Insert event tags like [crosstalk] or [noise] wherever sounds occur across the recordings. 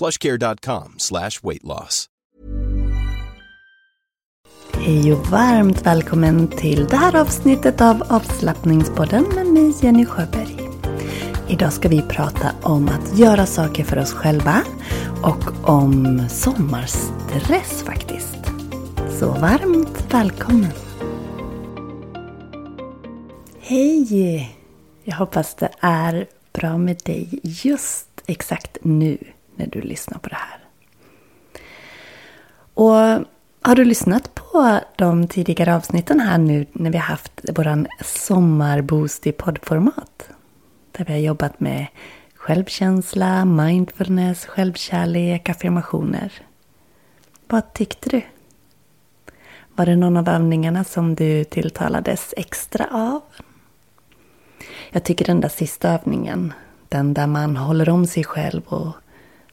plushcare.com slash weight loss. Hej och varmt välkommen till det här avsnittet av avslappningspodden med mig Jenny Sjöberg. Idag ska vi prata om att göra saker för oss själva och om sommarstress faktiskt. Så varmt välkommen! Hej! Jag hoppas det är bra med dig just exakt nu när du lyssnar på det här. Och har du lyssnat på de tidigare avsnitten här nu när vi har haft våran sommarboost i poddformat? Där vi har jobbat med självkänsla, mindfulness, självkärlek, affirmationer. Vad tyckte du? Var det någon av övningarna som du tilltalades extra av? Jag tycker den där sista övningen, den där man håller om sig själv och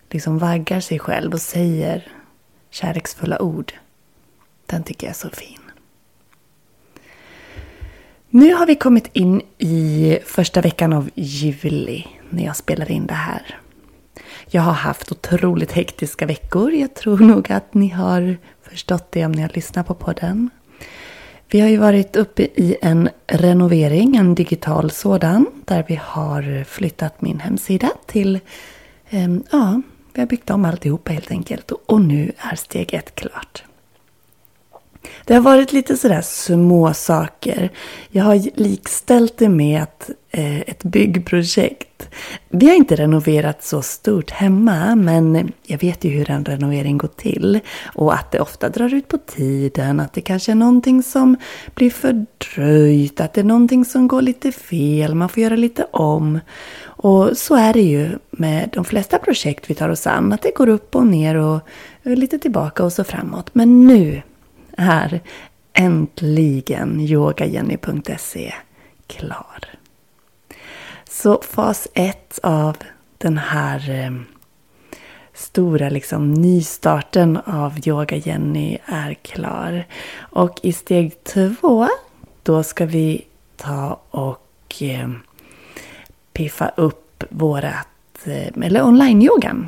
liksom vaggar sig själv och säger kärleksfulla ord. Den tycker jag är så fin. Nu har vi kommit in i första veckan av juli när jag spelar in det här. Jag har haft otroligt hektiska veckor. Jag tror nog att ni har förstått det om ni har lyssnat på podden. Vi har ju varit uppe i en renovering, en digital sådan, där vi har flyttat min hemsida till, eh, ja, vi har byggt om alltihopa helt enkelt. Och nu är steg ett klart. Det har varit lite sådär små saker. Jag har likställt det med ett, eh, ett byggprojekt. Vi har inte renoverat så stort hemma men jag vet ju hur en renovering går till. Och att det ofta drar ut på tiden, att det kanske är någonting som blir fördröjt, att det är någonting som går lite fel, man får göra lite om. Och så är det ju med de flesta projekt vi tar oss an, att det går upp och ner och lite tillbaka och så framåt. Men nu är äntligen yogajenny.se klar. Så fas ett av den här eh, stora liksom, nystarten av Yoga Jenny är klar. Och i steg två, då ska vi ta och eh, piffa upp vårat, eh, eller online-yogan.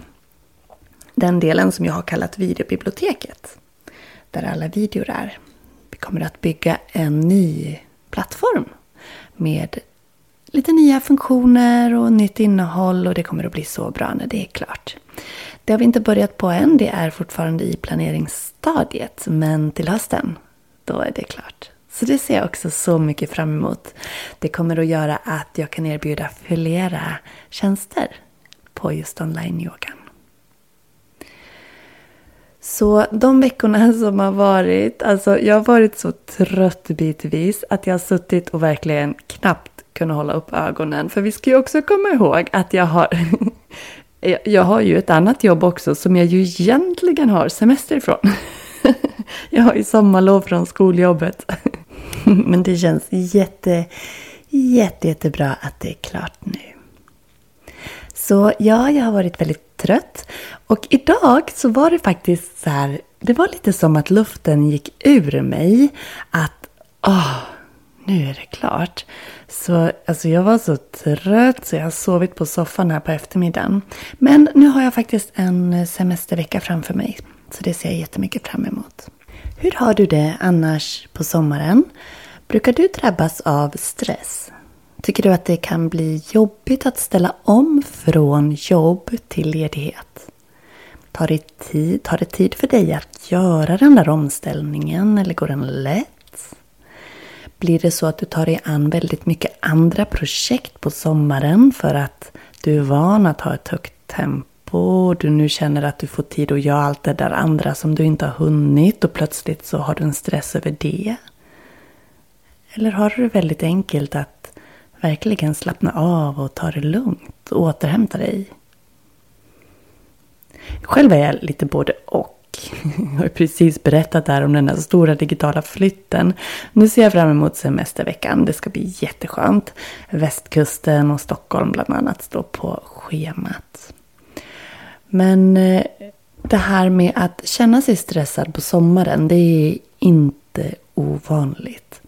Den delen som jag har kallat videobiblioteket där alla videor är. Vi kommer att bygga en ny plattform med lite nya funktioner och nytt innehåll och det kommer att bli så bra när det är klart. Det har vi inte börjat på än, det är fortfarande i planeringsstadiet, men till hösten, då är det klart. Så det ser jag också så mycket fram emot. Det kommer att göra att jag kan erbjuda flera tjänster på just online-yogan. Så de veckorna som har varit, alltså jag har varit så trött bitvis att jag har suttit och verkligen knappt kunnat hålla upp ögonen. För vi ska ju också komma ihåg att jag har, [laughs] jag har ju ett annat jobb också som jag ju egentligen har semester ifrån. [laughs] Jag har ju sommarlov från skoljobbet. [laughs] [laughs] Men det känns jätte, jätte, jättebra att det är klart nu. Så ja, jag har varit väldigt trött. Och idag så var det faktiskt så här, det var lite som att luften gick ur mig. Att, åh, nu är det klart. Så alltså jag var så trött så jag har sovit på soffan här på eftermiddagen. Men nu har jag faktiskt en semestervecka framför mig. Så det ser jag jättemycket fram emot. Hur har du det annars på sommaren? Brukar du drabbas av stress? Tycker du att det kan bli jobbigt att ställa om från jobb till ledighet? Tar det, tid, tar det tid för dig att göra den där omställningen eller går den lätt? Blir det så att du tar dig an väldigt mycket andra projekt på sommaren för att du är van att ha ett högt tempo och du nu känner att du får tid att göra allt det där andra som du inte har hunnit och plötsligt så har du en stress över det? Eller har du det väldigt enkelt att verkligen slappna av och ta det lugnt och återhämta dig? Själv är jag lite både och. [laughs] Jag har precis berättat där om den här stora digitala flytten. Nu ser jag fram emot semesterveckan. Det ska bli jätteskönt. Västkusten och Stockholm bland annat står på schemat. Men eh, det här med att känna sig stressad på sommaren, det är inte ovanligt.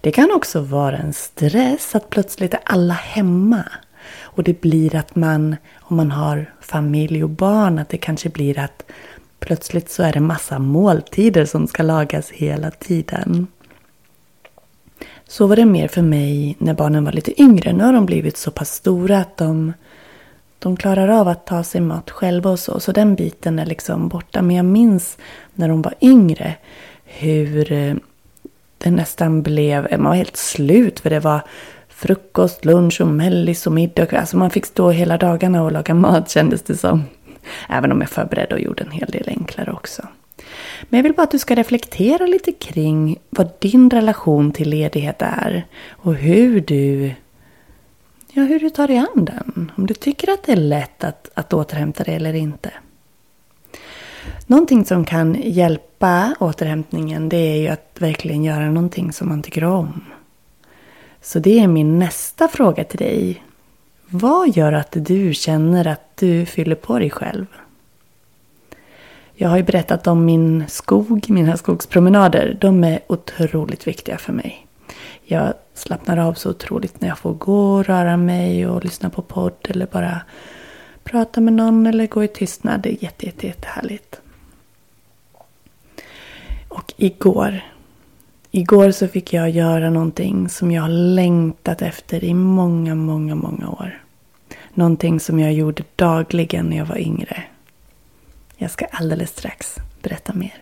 Det kan också vara en stress att plötsligt är alla hemma. Och det blir att man, om man har familj och barn, att det kanske blir att plötsligt så är det massa måltider som ska lagas hela tiden. Så var det mer för mig när barnen var lite yngre. Nu har de blivit så pass stora att de, de klarar av att ta sig mat själva och så. Så den biten är liksom borta. Men jag minns när de var yngre hur eh, det nästan blev, man var helt slut för det var frukost, lunch och mellis och middag. Alltså man fick stå hela dagarna och laga mat kändes det som. Även om jag förberedde och gjorde en hel del enklare också. Men jag vill bara att du ska reflektera lite kring vad din relation till ledighet är. Och hur du, ja, hur du tar dig an den. Om du tycker att det är lätt att, att återhämta dig eller inte. Någonting som kan hjälpa återhämtningen det är ju att verkligen göra någonting som man tycker om. Så det är min nästa fråga till dig. Vad gör att du känner att du fyller på dig själv? Jag har ju berättat om min skog, mina skogspromenader. De är otroligt viktiga för mig. Jag slappnar av så otroligt när jag får gå och röra mig och lyssna på podd eller bara prata med någon eller gå i tystnad. Det är jätte, jätte, jättehärligt. Och igår, igår så fick jag göra någonting som jag har längtat efter i många, många, många år. Någonting som jag gjorde dagligen när jag var yngre. Jag ska alldeles strax berätta mer.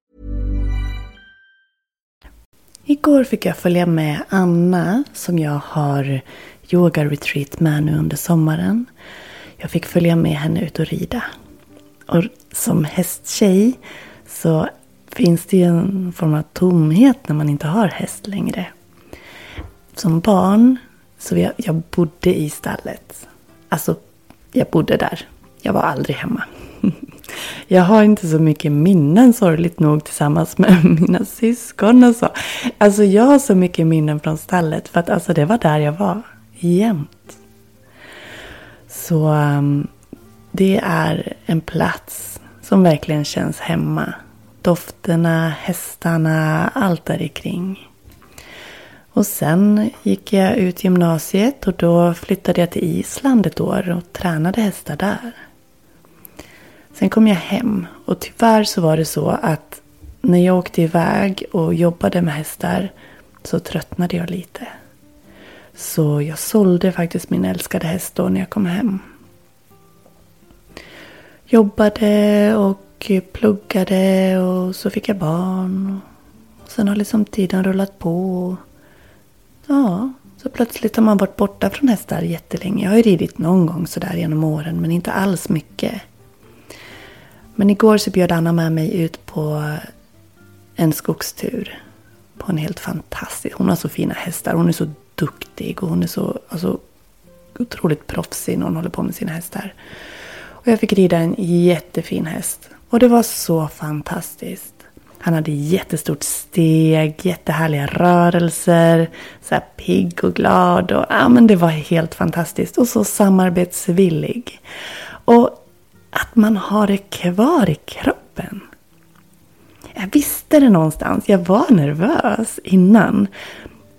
Igår fick jag följa med Anna som jag har yoga-retreat med nu under sommaren. Jag fick följa med henne ut och rida. Och som hästtjej så finns det ju en form av tomhet när man inte har häst längre. Som barn så jag, jag bodde i stallet. Alltså, jag bodde där. Jag var aldrig hemma. [laughs] Jag har inte så mycket minnen sorgligt nog tillsammans med [laughs] mina syskon och så. Alltså jag har så mycket minnen från stallet för att alltså det var där jag var jämt. Så um, det är en plats som verkligen känns hemma. Dofterna, hästarna, allt där kring. Och sen gick jag ut gymnasiet och då flyttade jag till Island ett år och tränade hästar där. Sen kom jag hem och tyvärr så var det så att när jag åkte iväg och jobbade med hästar så tröttnade jag lite. Så jag sålde faktiskt min älskade häst då när jag kom hem. jobbade och pluggade och så fick jag barn. Och sen har liksom tiden rullat på. Ja, så plötsligt har man varit borta från hästar jättelänge. Jag har ju ridit någon gång sådär genom åren men inte alls mycket. Men igår så bjöd Anna med mig ut på en skogstur. På en helt fantastisk... Hon har så fina hästar. Hon är så duktig och hon är så alltså, otroligt proffsig när hon håller på med sina hästar. Och jag fick rida en jättefin häst. Och det var så fantastiskt. Han hade jättestort steg, jättehärliga rörelser, så här pigg och glad. Och, ja, men det var helt fantastiskt. Och så samarbetsvillig. Och att man har det kvar i kroppen. Jag visste det någonstans. Jag var nervös innan.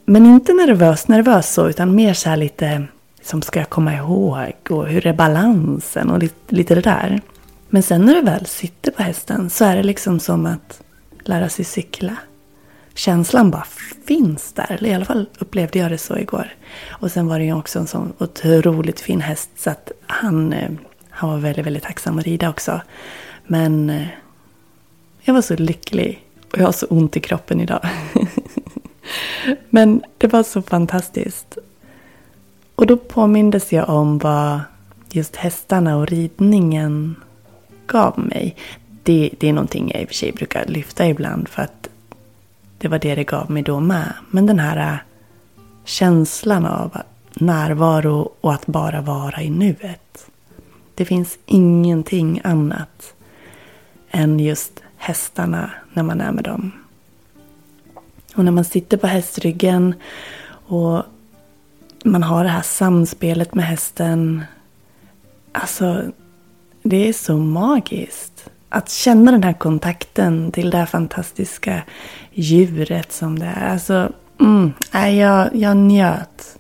Men inte nervös, nervös så, utan mer så här lite som ska jag komma ihåg och hur är balansen och lite, lite det där. Men sen när du väl sitter på hästen så är det liksom som att lära sig cykla. Känslan bara finns där. Eller i alla fall upplevde jag det så igår. Och sen var det ju också en sån otroligt fin häst så att han, eh, han var väldigt, väldigt tacksam att rida också. Men eh, jag var så lycklig och jag har så ont i kroppen idag. [laughs] Men det var så fantastiskt. Och då påmindes jag om vad just hästarna och ridningen gav mig. Det, det är någonting jag i och för sig brukar lyfta ibland för att det var det det gav mig då med. Men den här eh, känslan av närvaro och att bara vara i nuet. Det finns ingenting annat än just hästarna när man är med dem. Och när man sitter på hästryggen och man har det här samspelet med hästen. Alltså, det är så magiskt. Att känna den här kontakten till det här fantastiska djuret som det är. Alltså, mm, jag, jag njöt.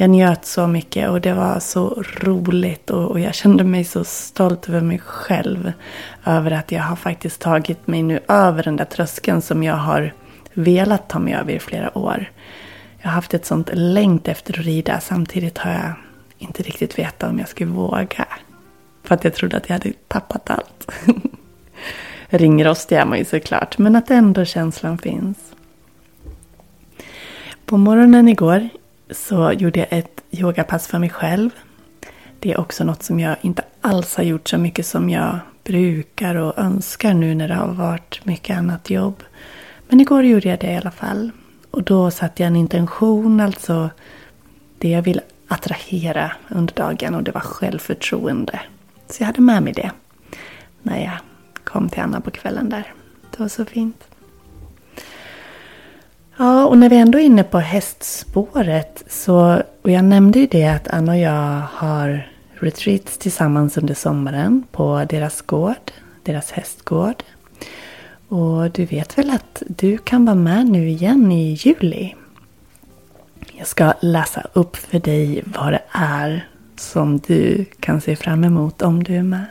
Jag njöt så mycket och det var så roligt och, och, jag kände mig så stolt över mig själv. Över att jag har faktiskt tagit mig nu över den där tröskeln som jag har velat ta mig över i flera år. Jag har haft ett sånt längt efter att rida. Samtidigt har jag inte riktigt vetat om jag skulle våga. För att jag trodde att jag hade tappat allt. [laughs] Ringrostig är man ju såklart, men att ändå känslan finns. På morgonen igår så gjorde jag ett yogapass för mig själv. Det är också något som jag inte alls har gjort så mycket som jag brukar och önskar nu när det har varit mycket annat jobb. Men igår gjorde jag det i alla fall. Och då satte jag en intention, alltså det jag vill attrahera under dagen och det var självförtroende. Så jag hade med mig det när jag kom till Anna på kvällen där. Det var så fint. Ja, och när vi ändå är inne på hästspåret så, och jag nämnde ju det att Anna och jag har retreats tillsammans under sommaren på deras gård, deras hästgård. Och du vet väl att du kan vara med nu igen i juli? Jag ska läsa upp för dig vad det är som du kan se fram emot om du är med.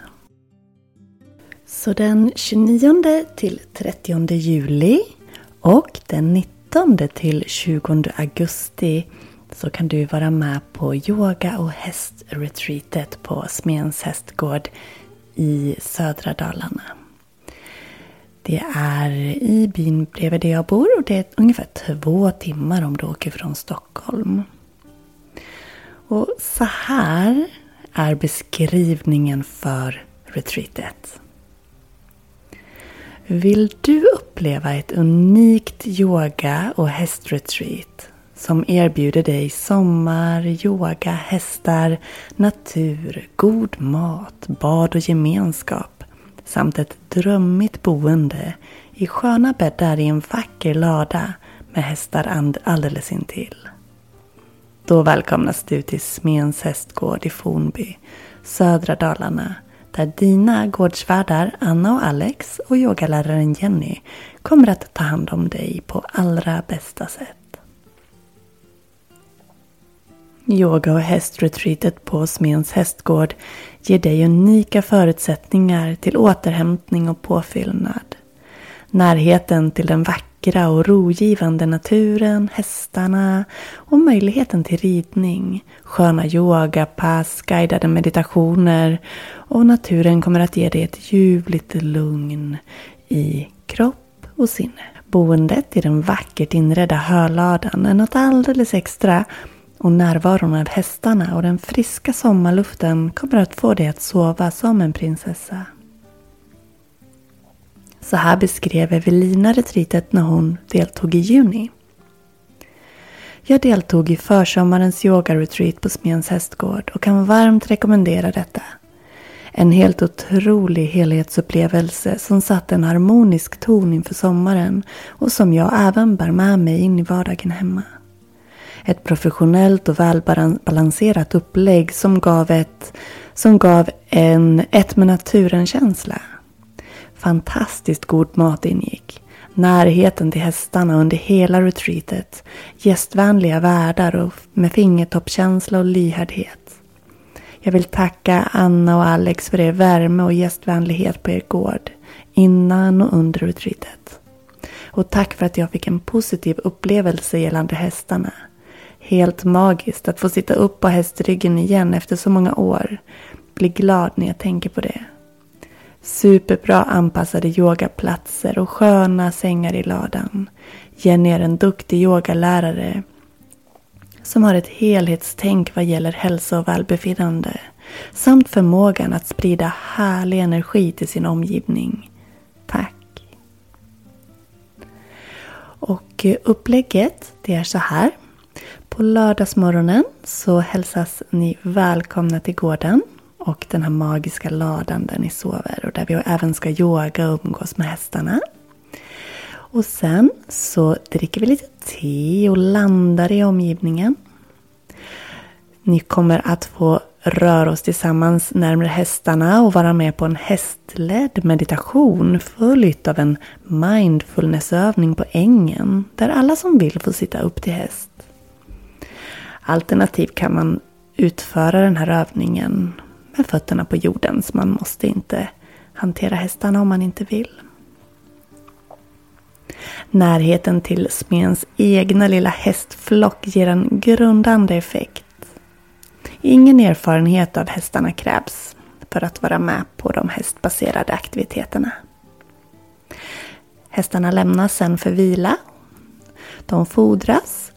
Så den 29 till 30 juli och den 19 till 20 augusti så kan du vara med på yoga och hästretreatet på Smens hästgård i södra Dalarna. Det är i byn bredvid där jag bor och det är ungefär två timmar om du åker från Stockholm. Och så här är beskrivningen för retreatet. Vill du uppleva ett unikt yoga och hästretreat som erbjuder dig sommar, yoga, hästar, natur, god mat, bad och gemenskap samt ett drömmigt boende i sköna bäddar i en vacker lada med hästar alldeles intill. Då välkomnas du till Smens hästgård i Fornby, södra Dalarna, där dina gårdsvärdar Anna och Alex och yogaläraren Jenny kommer att ta hand om dig på allra bästa sätt. Yoga och hästretreatet på Smens hästgård ger dig unika förutsättningar till återhämtning och påfyllnad. Närheten till den vackra vackra och rogivande naturen, hästarna och möjligheten till ridning, sköna yogapass, guidade meditationer och naturen kommer att ge dig ett ljuvligt lugn i kropp och sinne. Boendet i den vackert inredda höladan är något alldeles extra och närvaron av hästarna och den friska sommarluften kommer att få dig att sova som en prinsessa. Så här beskrev Evelina retreatet när hon deltog i juni. Jag deltog i försommarens yogaretreat på Smens hästgård och kan varmt rekommendera detta. En helt otrolig helhetsupplevelse som satte en harmonisk ton inför sommaren och som jag även bär med mig in i vardagen hemma. Ett professionellt och välbalanserat upplägg som gav, ett, som gav en ett med naturen-känsla. Fantastiskt god mat ingick. Närheten till hästarna under hela retreatet. Gästvänliga värdar och med fingertoppkänsla och lyhördhet. Jag vill tacka Anna och Alex för er värme och gästvänlighet på er gård. Innan och under retreatet. Och tack för att jag fick en positiv upplevelse gällande hästarna. Helt magiskt att få sitta upp på hästryggen igen efter så många år. Blir glad när jag tänker på det. Superbra anpassade yogaplatser och sköna sängar i ladan. Jenny är en duktig yogalärare som har ett helhetstänk vad gäller hälsa och välbefinnande samt förmågan att sprida härlig energi till sin omgivning. Tack! Och eh, upplägget det är så här. På lördagsmorgonen så hälsas ni välkomna till gården och den här magiska ladan där ni sover och där vi även ska yoga och umgås med hästarna. Och sen så dricker vi lite te och landar i omgivningen. Ni kommer att få röra oss tillsammans närmare hästarna och vara med på en hästledd meditation följt av en mindfulnessövning på ängen där alla som vill får sitta upp till häst. Alternativt kan man utföra den här övningen med fötterna på jorden så man måste inte hantera hästarna om man inte vill. Närheten till smens egna lilla hästflock ger en grundande effekt. Ingen erfarenhet av hästarna krävs för att vara med på de hästbaserade aktiviteterna. Hästarna lämnas sen för vila. De fodras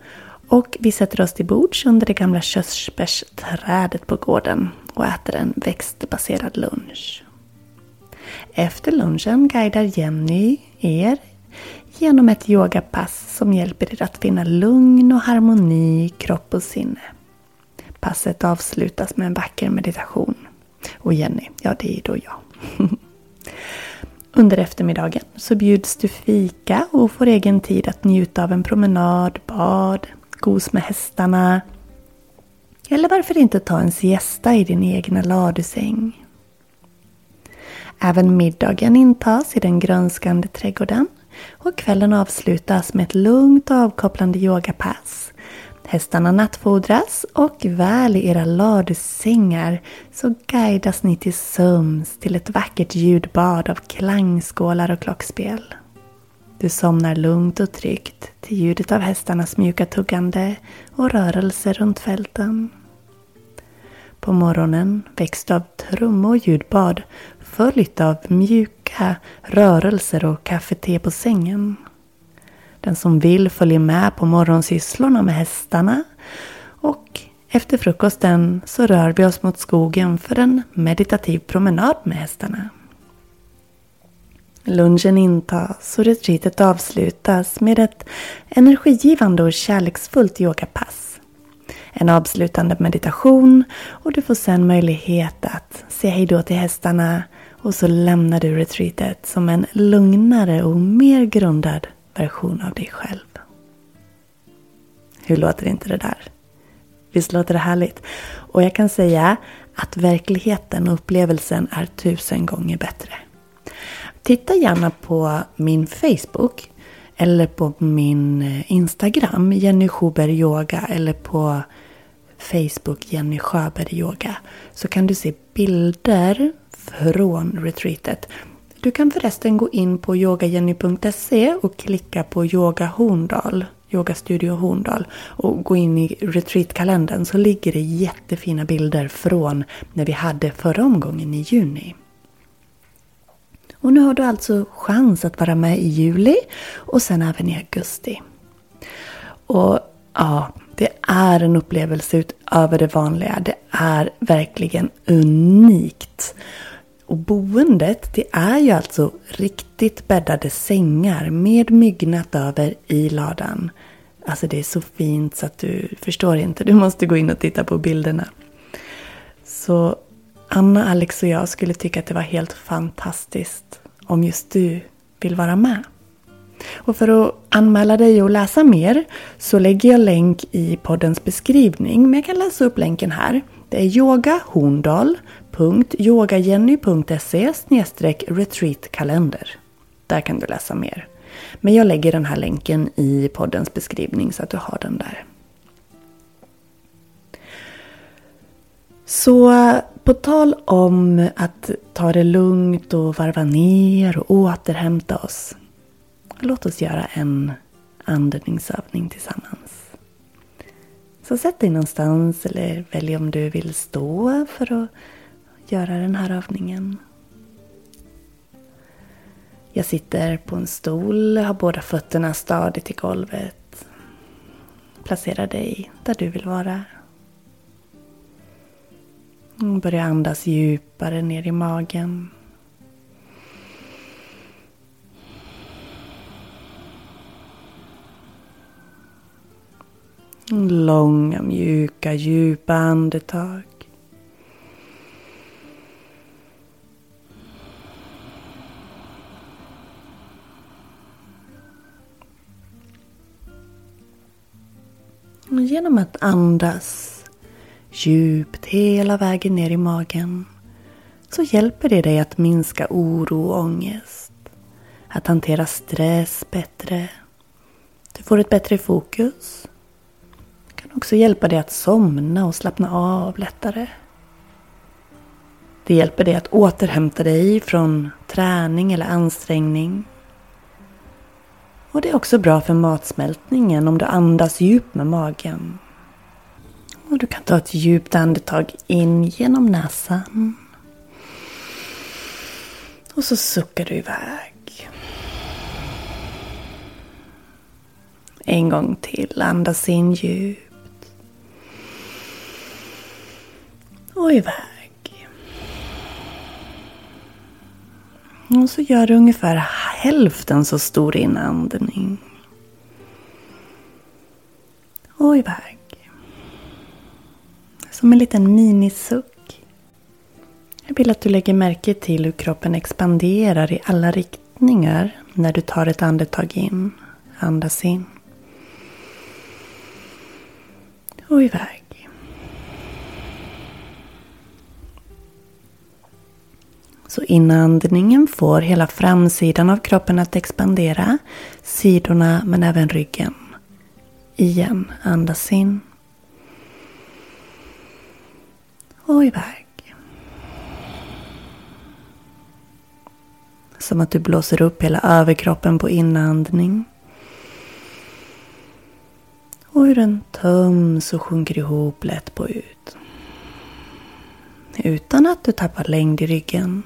och vi sätter oss till bords under det gamla körsbärsträdet på gården och äter en växtbaserad lunch. Efter lunchen guidar Jenny er genom ett yogapass som hjälper er att finna lugn och harmoni i kropp och sinne. Passet avslutas med en vacker meditation. Och Jenny, ja det är då jag. Under eftermiddagen så bjuds du fika och får egen tid att njuta av en promenad, bad, gos med hästarna. Eller varför inte ta en siesta i din egna ladusäng. Även middagen intas i den grönskande trädgården och kvällen avslutas med ett lugnt och avkopplande yogapass. Hästarna nattfodras och väl i era ladusängar så guidas ni till sömns till ett vackert ljudbad av klangskålar och klockspel. Du somnar lugnt och tryggt till ljudet av hästarnas mjuka tuggande och rörelser runt fälten. På morgonen väcks av trum och ljudbad följt av mjuka rörelser och kaffete på sängen. Den som vill följer med på morgonsysslorna med hästarna och efter frukosten så rör vi oss mot skogen för en meditativ promenad med hästarna. Lunchen intas och retreatet avslutas med ett energigivande och kärleksfullt yogapass. En avslutande meditation och du får sen möjlighet att säga hejdå till hästarna och så lämnar du retreatet som en lugnare och mer grundad version av dig själv. Hur låter inte det där? Visst låter det härligt? Och jag kan säga att verkligheten och upplevelsen är tusen gånger bättre. Titta gärna på min Facebook eller på min eh, Instagram, Jenny Schuber Yoga eller på Facebook Jenny Sjöberg Yoga. Så kan du se bilder från retreatet. Du kan förresten gå in på yogajenny.se och klicka på Yoga Horndal, Yogastudio Horndal och gå in i retreatkalendern så ligger det jättefina bilder från när vi hade förra omgången i juni. Och nu har du alltså chans att vara med i juli och sen även i augusti. Och ja, det är en upplevelse utöver det vanliga. Det är verkligen unikt. Och boendet, det är ju alltså riktigt bäddade sängar med myggnät över i ladan. Alltså det är så fint så att du förstår inte. Du måste gå in och titta på bilderna. Så Anna, Alex och jag skulle tycka att det var helt fantastiskt om just du vill vara med. Och för att anmäla dig och läsa mer så lägger jag länk i poddens beskrivning. Men jag kan läsa upp länken här. Det är yogahorndal.yogajenny.se retreatkalender. Där kan du läsa mer. Men jag lägger den här länken i poddens beskrivning så att du har den där. Så på tal om att ta det lugnt och varva ner och återhämta oss. Låt oss göra en andningsövning tillsammans. Så sätt dig någonstans eller välj om du vill stå för att göra den här övningen. Jag sitter på en stol, har båda fötterna stadigt i golvet. Placera dig där du vill vara. Börja andas djupare ner i magen. Långa, mjuka, djupa andetag. Genom att andas djupt hela vägen ner i magen så hjälper det dig att minska oro och ångest. Att hantera stress bättre. Du får ett bättre fokus. Det kan också hjälpa dig att somna och slappna av lättare. Det hjälper dig att återhämta dig från träning eller ansträngning. Och det är också bra för matsmältningen om du andas djupt med magen. Och du kan ta ett djupt andetag in genom näsan. Och så suckar du iväg. En gång till. Andas in djupt. Och iväg. Och så gör du ungefär hälften så stor inandning. Och iväg. Som en liten minisuck. Jag vill att du lägger märke till hur kroppen expanderar i alla riktningar när du tar ett andetag in. Andas in. Och iväg. Så inandningen får hela framsidan av kroppen att expandera. Sidorna men även ryggen. Igen, andas in. och iväg. Som att du blåser upp hela överkroppen på inandning. Och hur den töms och sjunker ihop lätt på ut. Utan att du tappar längd i ryggen.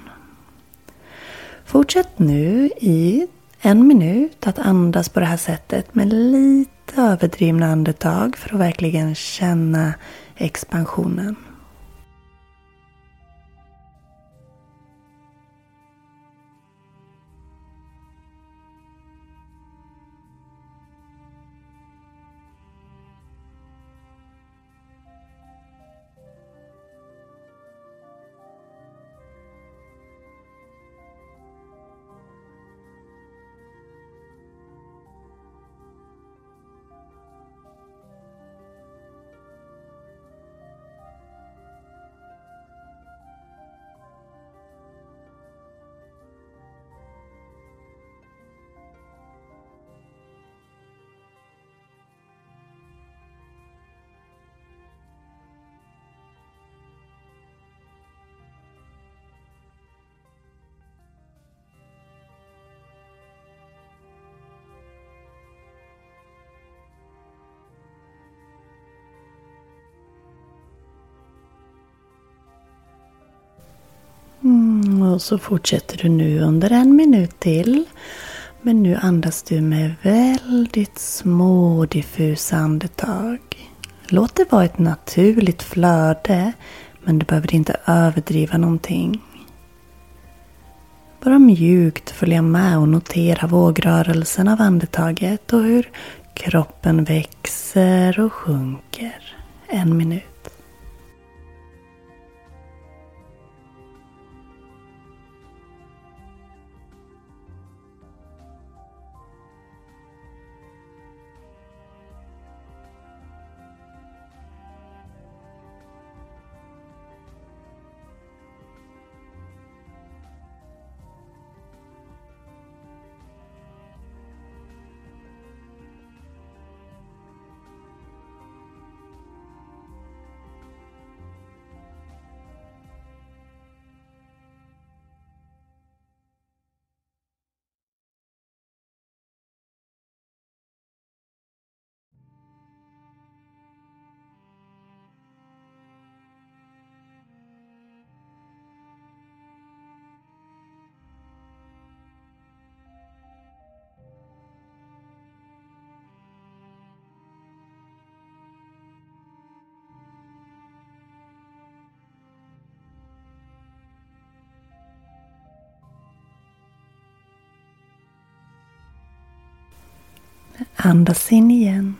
Fortsätt nu i en minut att andas på det här sättet med lite överdrivna andetag för att verkligen känna expansionen. Och så fortsätter du nu under en minut till. Men nu andas du med väldigt små diffusa andetag. Låt det vara ett naturligt flöde men du behöver inte överdriva någonting. Bara mjukt följa med och notera vågrörelsen av andetaget och hur kroppen växer och sjunker. En minut. Andas in igen.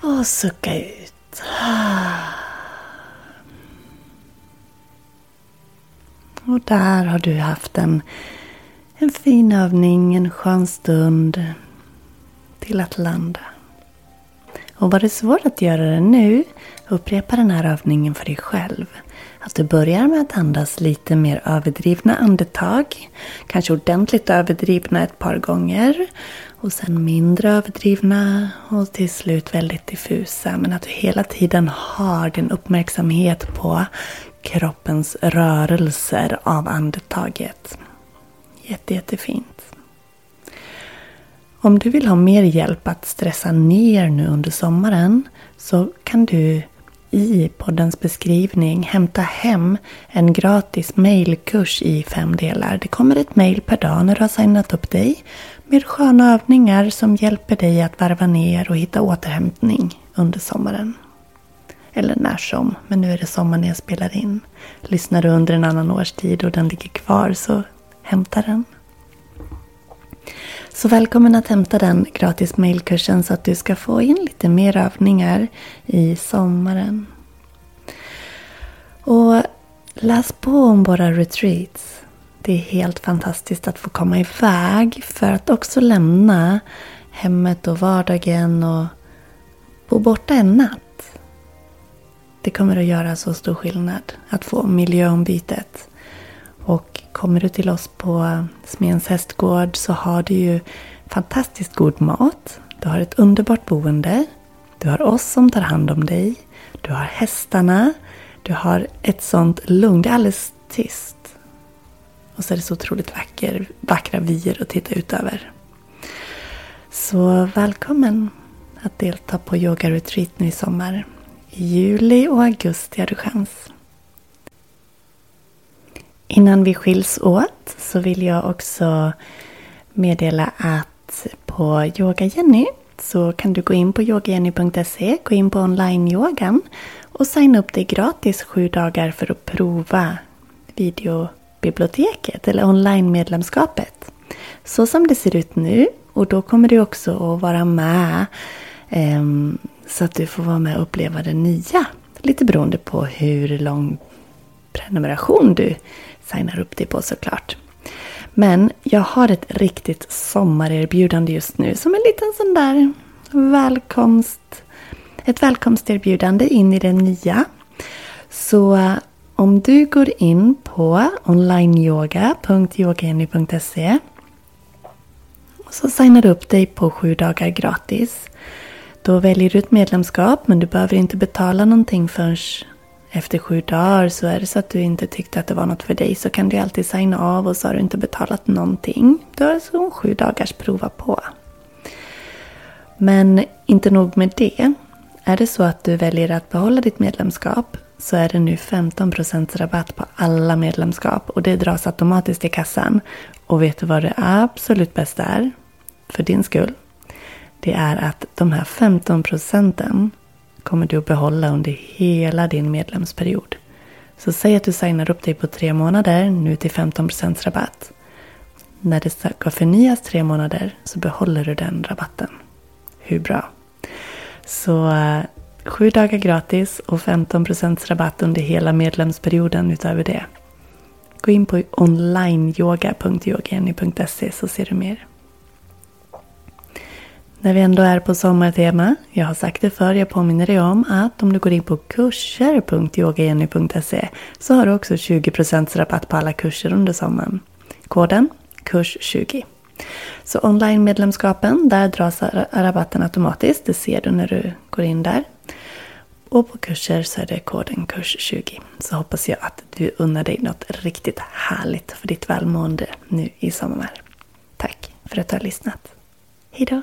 Och sucka ut. Och där har du haft en, en fin övning, en skön stund till att landa. Och var det svårt att göra det nu, upprepa den här övningen för dig själv. Att du börjar med att andas lite mer överdrivna andetag. Kanske ordentligt överdrivna ett par gånger. Och sen mindre överdrivna och till slut väldigt diffusa. Men att du hela tiden har din uppmärksamhet på kroppens rörelser av andetaget. Jätte, jättefint. Om du vill ha mer hjälp att stressa ner nu under sommaren så kan du i poddens beskrivning hämta hem en gratis mailkurs i fem delar. Det kommer ett mail per dag när du har signat upp dig med sköna övningar som hjälper dig att varva ner och hitta återhämtning under sommaren. Eller när som, men nu är det sommar när jag spelar in. Lyssnar du under en annan årstid och den ligger kvar så hämta den. Så välkommen att hämta den gratis mailkursen så att du ska få in lite mer övningar i sommaren. Och läs på om våra retreats. Det är helt fantastiskt att få komma iväg för att också lämna hemmet och vardagen och bo borta en natt. Det kommer att göra så stor skillnad att få miljöombytet. Och kommer du till oss på Smens hästgård så har du ju fantastiskt god mat. Du har ett underbart boende. Du har oss som tar hand om dig. Du har hästarna. Du har ett sånt lugn. Det är alldeles tyst. Och så är det så otroligt vacker, vackra vyer att titta ut över. Så välkommen att delta på yoga retreat nu i sommar. I juli och augusti har du chans. Innan vi skiljs åt så vill jag också meddela att på Yoga Jenny så kan du gå in på yogajenny.se, gå in på online-yogan och signa upp dig gratis sju dagar för att prova videobiblioteket eller online-medlemskapet. Så som det ser ut nu och då kommer du också att vara med eh, så att du får vara med och uppleva det nya. Lite beroende på hur lång prenumeration du signar upp dig på såklart. Men jag har ett riktigt sommarerbjudande just nu som en liten sån där välkomst. Ett välkomsterbjudande in i det nya. Så eh, om du går in på onlineyoga.yogajenny.se och så signar du upp dig på sju dagar gratis. Då väljer du ett medlemskap men du behöver inte betala någonting förrän efter sju dagar så är det så att du inte tyckte att det var något för dig så kan du alltid signa av och så har du inte betalat någonting. Du har alltså sju dagars prova på. Men inte nog med det. Är det så att du väljer att behålla ditt medlemskap så är det nu 15% rabatt på alla medlemskap och det dras automatiskt i kassan. Och vet du vad det absolut bästa är? För din skull. Det är att de här 15 procenten kommer du att behålla under hela din medlemsperiod. Så säg att du signar upp dig på tre månader nu till 15% rabatt. När det ska förnyas tre månader så behåller du den rabatten. Hur bra? Så eh, sju dagar gratis och 15% rabatt under hela medlemsperioden utöver det. Gå in på onlineyoga.yogeni.se så ser du mer. När vi ändå är på sommartema, jag har sagt det förr, jag påminner dig om att om du går in på kurser.yogagenny.se så har du också 20% rabatt på alla kurser under sommaren. Koden KURS20. Så online-medlemskapen, där dras rabatten automatiskt. Det ser du när du går in där. Och på kurser så är det koden KURS20. Så hoppas jag att du unnar dig något riktigt härligt för ditt välmående nu i sommar. Tack för att du har lyssnat. Hejdå!